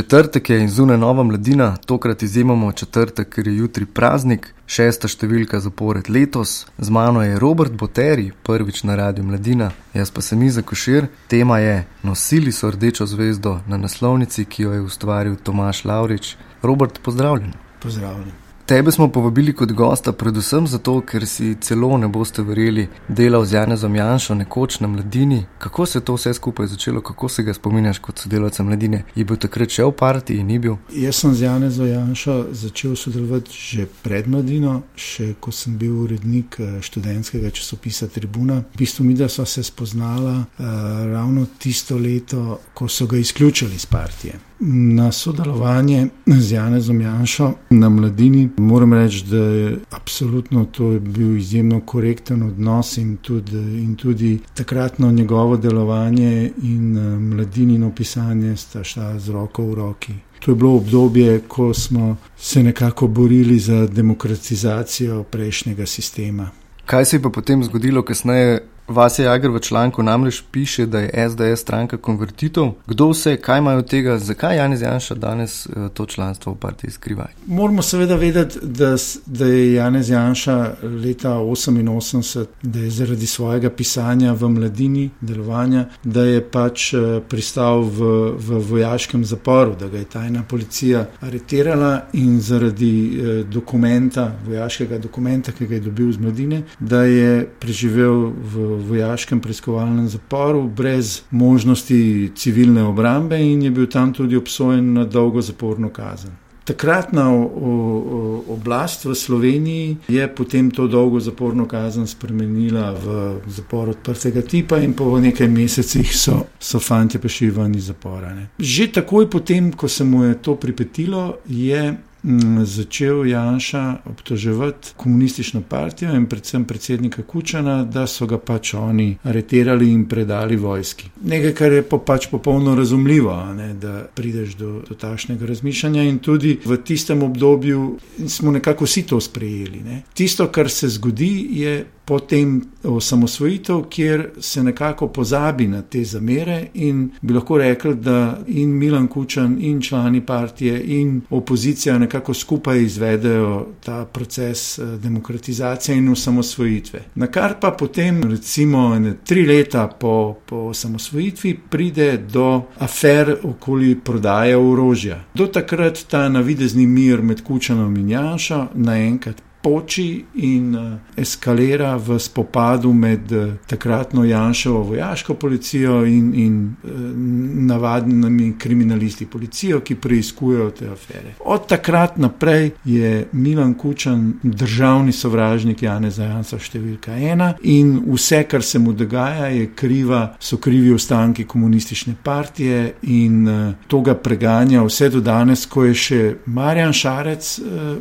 Četrtek je in zunaj nova mladina, tokrat izjemamo četrtek, ker je jutri praznik, šesta številka zapored letos. Z mano je Robert Boteri, prvič na radiju Mladina, jaz pa sem Iza Košir. Tema je Nosili so rdečo zvezdo na naslovnici, ki jo je ustvaril Tomaš Laurič. Robert, pozdravljen. Pozdravljen. Tebe smo povabili kot gosta, predvsem zato, ker si celo ne boste verjeli, delal z Janezom Janšo nekoč na mladini. Kako se je to vse skupaj začelo, kako se ga spominjaš kot sodelavca mladine? Je bil takrat še v partiji in ni bil? Jaz sem z Janezom Janšo začel sodelovati že pred mladino, še ko sem bil urednik eh, študentskega časopisa Tribuna. V bistvu mi, da so se spoznala uh, ravno tisto leto, ko so ga izključili iz partije. Na sodelovanje z Janezom Janšo na mladini moram reči, da je absolutno to je bil izjemno korekten odnos in tudi, in tudi takratno njegovo delovanje in eh, mladinino pisanje sta šla z roko v roki. To je bilo obdobje, ko smo se nekako borili za demokratizacijo prejšnjega sistema. Kaj se je pa potem zgodilo kasneje, Vasje Jagr v članku namreč piše, da je SDS stranka konvertitov. Kdo vse, kaj imajo od tega, zakaj Janez Janša danes eh, to članstvo v partiji skriva? Moramo seveda vedeti, da, da je Janez Janša leta 1988, da je zaradi svojega pisanja v mladini, delovanja, da je pač eh, pristal v, v vojaškem zaporu, da ga je tajna policija aretirala in zaradi eh, dokumenta, vojaškega dokumenta, ki ga je dobil z mladine, da je preživel v vojaškem preiskovalnem zaporu, brez možnosti civilne obrambe, in je bil tam tudi obsojen na dolgo zaporno kazen. Takratna oblast v Sloveniji je potem to dolgo zaporno kazen spremenila v zapor odprtega tipa, in po nekaj mesecih so, so fanti prišli ven iz zapora. Ne. Že takoj potem, ko se mu je to pripetilo, je začel Janša obtoževati komunistično partijo in predvsem predsednika Kučana, da so ga pač oni areterali in predali vojski. Nekaj, kar je pa pač popolno razumljivo, ne, da prideš do, do takšnega razmišljanja in tudi v tistem obdobju smo nekako vsi to sprejeli. Ne. Tisto, kar se zgodi, je potem osamosvojitev, kjer se nekako pozabi na te zamere in bi lahko rekli, da in Milan Kučan, in člani partije, in opozicija nekako skupaj izvedejo ta proces eh, demokratizacije in osamosvojitve. Na kar pa potem, recimo, tri leta po, po osamosvojitvi, pride do afer okoli prodaje orožja. Do takrat ta navidezni mir med Kučanom in Janšo naenkrat poči in uh, eskalira v spopadu med uh, takratno Janšovo vojaško policijo in, in uh, navadnimi kriminalisti, policijo, ki preizkujejo te afere. Od takrat naprej je Milan Kučan državni sovražnik Janeza Jansa številka ena in vse, kar se mu dogaja, je kriva, so krivi ostanki komunistične partije in to ga preganja vse do danes, ko je še Marjan Šarec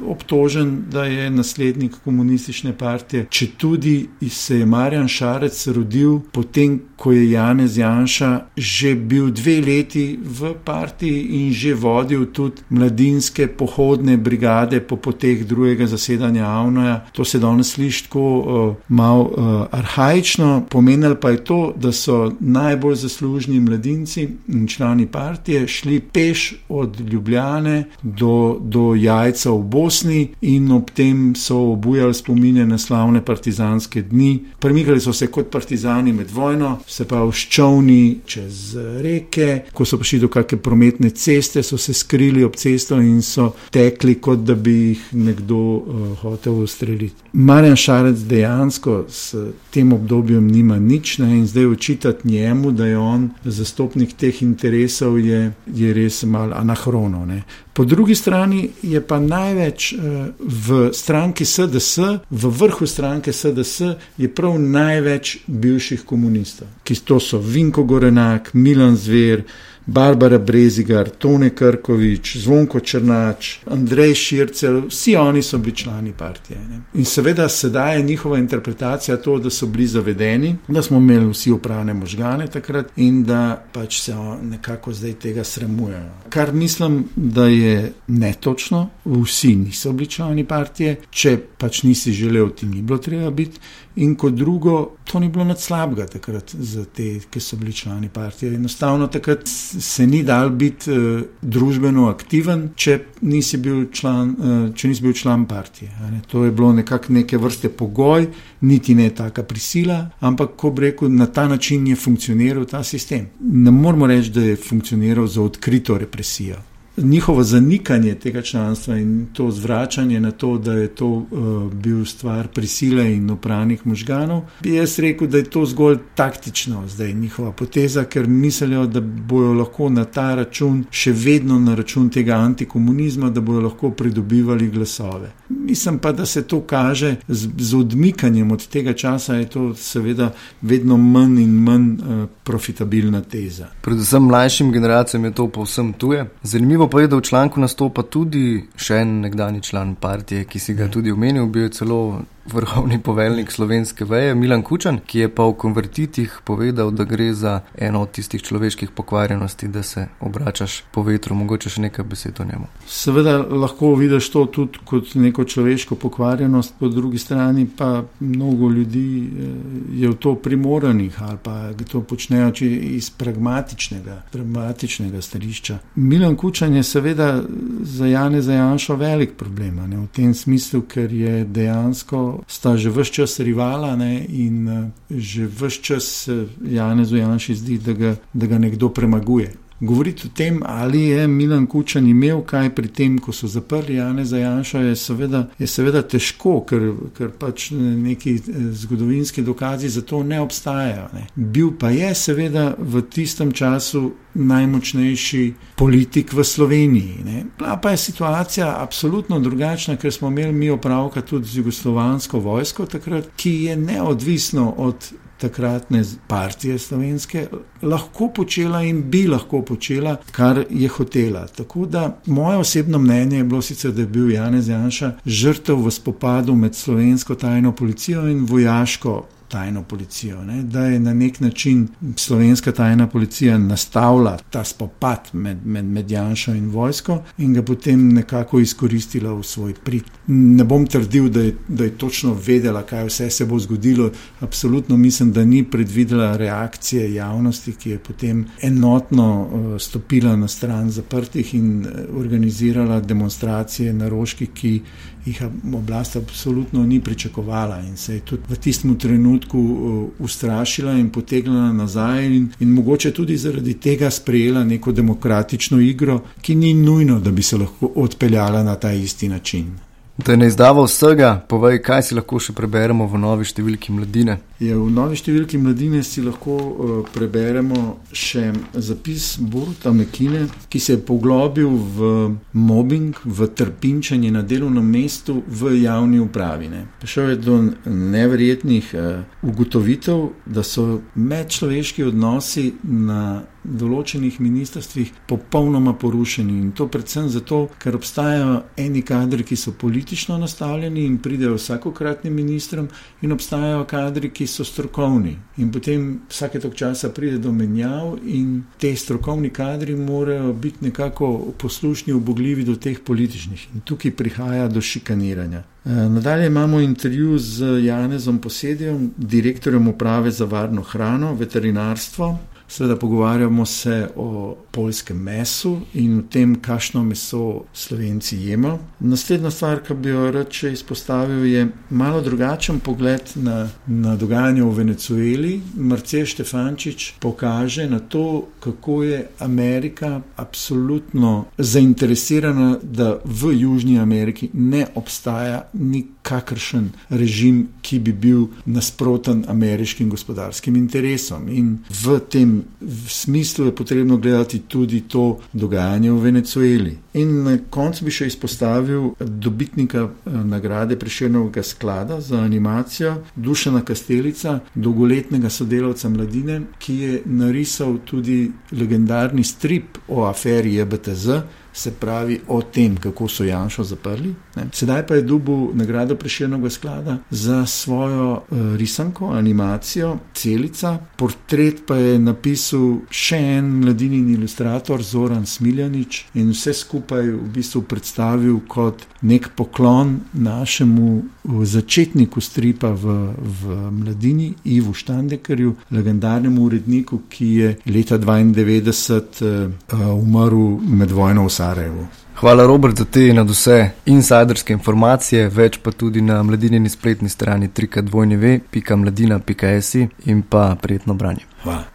obtožen, da je na naslednik komunistične partije, če tudi se je Marjan Šarec rodil potem, ko je Janez Janša že bil dve leti v partiji in že vodil tudi mladinske pohodne brigade po poteh drugega zasedanja Avnoja. To se danes sliši tako uh, malo uh, arhajično, pomenilo pa je to, da so najbolj zaslužni mladinci in člani partije šli peš od Ljubljane do, do jajca v Bosni in ob tem so obujali spomine na slavne partizanske dni. Premikali so se kot partizani med vojno, se pa v ščovni čez reke, ko so prišli do kakšne prometne ceste, so se skrili ob cesto in so tekli, kot da bi jih nekdo uh, hotel ustreliti. Marjan Šarec dejansko s tem obdobjem nima nič ne, in zdaj očitati njemu, da je on zastopnik teh interesov, je, je res malo anahrono. Ne. Po drugi strani je pa največ uh, v stranki SDS, v vrhu stranke SDS, je prav največ bivših komunistov, ki to so Vinko Gorenak, Milan Zver. Barbara Brezigar, Tone Krkovič, Zvonko Črnač, Andrej Šircel, vsi oni so bili člani partije. Ne? In seveda sedaj je njihova interpretacija to, da so bili zavedeni, da smo imeli vsi upravne možgane takrat in da pač se nekako zdaj tega sramujejo. Kar mislim, da je netočno, vsi niso bili člani partije, če pač nisi želel, ti ni bilo treba biti In kot drugo, to ni bilo nič slabega takrat za te, ki so bili člani partije. Enostavno takrat se ni dal biti uh, družbeno aktiven, če nisi bil član, uh, če nisi bil član partije. To je bilo nekako neke vrste pogoj, niti ne taka prisila, ampak ko bi rekel, na ta način je funkcioniral ta sistem. Ne moramo reči, da je funkcioniral za odkrito represijo njihovo zanikanje tega članstva in to zvračanje na to, da je to uh, bil stvar prisile in opranih možganov, bi jaz rekel, da je to zgolj taktično zdaj njihova poteza, ker mislijo, da bojo lahko na ta račun, še vedno na račun tega antikomunizma, da bojo lahko pridobivali glasove. Mislim pa, da se to kaže z, z odmikanjem od tega časa, je to seveda vedno manj in manj uh, profitabilna teza. Predvsem mlajšim generacijam je to povsem tuje. Zanimivo pa je, da v članku nastopa tudi še en nekdani član partije, ki si ga ja. tudi omenil, bil je celo vrhovni poveljnik slovenske veje Milan Kučan, ki je pa v konvertitih povedal, da gre za eno od tistih človeških pokvarjenosti, da se obračaš po vetru. Mogoče še nekaj besed o njemu. Seveda lahko vidiš to tudi kot neko človeško pokvarjenost, po drugi strani pa mnogo ljudi eh, je v to primoranih ali pa to počnejo iz pragmatičnega, pragmatičnega stališča. Milan Kučan je seveda za Jane Zajanšo velik problem, ne, v tem smislu, ker je dejansko sta že vse čas rivala ne, in uh, že vse čas Janezu Janši zdi, da ga, da ga nekdo premaguje. Govoriti o tem, ali je Milan Kučan imel kaj pri tem, ko so zaprli Jane za Janša, je seveda, je seveda težko, ker, ker pač neki eh, zgodovinski dokazi za to ne obstajajo. Ne. Bil pa je seveda v tistem času najmočnejši politik v Sloveniji. Ne. Bila pa je situacija absolutno drugačna, ker smo imeli mi opravka tudi z jugoslovansko vojsko takrat, ki je neodvisno od takratne partije slovenske lahko počela in bi lahko počela, kar je hotela. Tako da moje osebno mnenje je bilo sicer, da je bil Janez Janša žrtev v spopadu med slovensko tajno policijo in vojaško tajno policijo, ne? da je na nek način slovenska tajna policija nastavila ta spopad med, med, med Janšo in vojsko in ga potem nekako izkoristila v svoj prid. Ne bom trdil, da je, da je točno vedela, kaj vse se bo zgodilo. Absolutno mislim, da ni predvidela reakcije javnosti, ki je potem enotno uh, stopila na stran zaprtih in uh, organizirala demonstracije na rožki, ki jih oblast absolutno ni pričakovala in se je tudi v tistem trenutku uh, ustrašila in potegnila nazaj in, in mogoče tudi zaradi tega sprejela neko demokratično igro, ki ni nujno, da bi se lahko odpeljala na ta isti način. Da ne izdava vsega, povej, kaj si lahko še preberemo v novi številki mladine. Je, v novi številki mladine si lahko uh, preberemo še zapis Boruta Mekine, ki se je poglobil v mobbing, v trpinčanje na delovnem mestu v javni upravi. Ne. Prišel je do neverjetnih uh, ugotovitev, da so medčloveški odnosi na določenih ministrstvih popolnoma porušeni. In to predvsem zato, ker obstajajo eni kadri, ki so politično nastavljeni in pridejo vsakokratnim ministrom, in obstajajo kadri, ki so strokovni. In potem vsake tok časa pride do menjav, in te strokovni kadri morajo biti nekako poslušni, obogljivi do teh političnih. In tukaj prihaja do šikaniranja. E, nadalje imamo intervju z Janezom Posedjem, direktorjem uprave za varno hrano, veterinarstvo. Seveda pogovarjamo se o polskem mesu in o tem, kakšno meso slovenci jemo. Naslednja stvar, ki bi jo rad še izpostavil, je malo drugačen pogled na, na dogajanje v Venezueli. Marcel Štefančič pokaže na to, kako je Amerika absolutno zainteresirana, da v Južni Ameriki ne obstaja nikakršen režim, ki bi bil nasproten ameriškim gospodarskim interesom. In v tem v smislu je potrebno gledati tudi to dogajanje v Venezueli. In na koncu bi še izpostavil dobitnika eh, nagrade Prešernovega sklada za animacijo Dušana Kastelica, dolgoletnega sodelavca mladine, ki je narisal tudi legendarni strip o aferi JBTZ. Se pravi o tem, kako so Janša zaprli. Ne. Sedaj pa je dobil nagrado Preširnega sklada za svojo uh, risanko, animacijo, celica. Portret pa je napisal še en mladinjeni ilustrator, Zoran Smiljanič, in vse skupaj v bistvu predstavil kot nek poklon našemu uh, začetniku stripa v, v mladini, Ivu Štandekerju, legendarnemu uredniku, ki je leta 1992 uh, umrl med vojno v Sarajevu. Hvala, Robert, za te in vse insiderske informacije, več pa tudi na mladinjeni spletni strani trikadvojneve.mladina.si in pa prijetno branje. Hvala.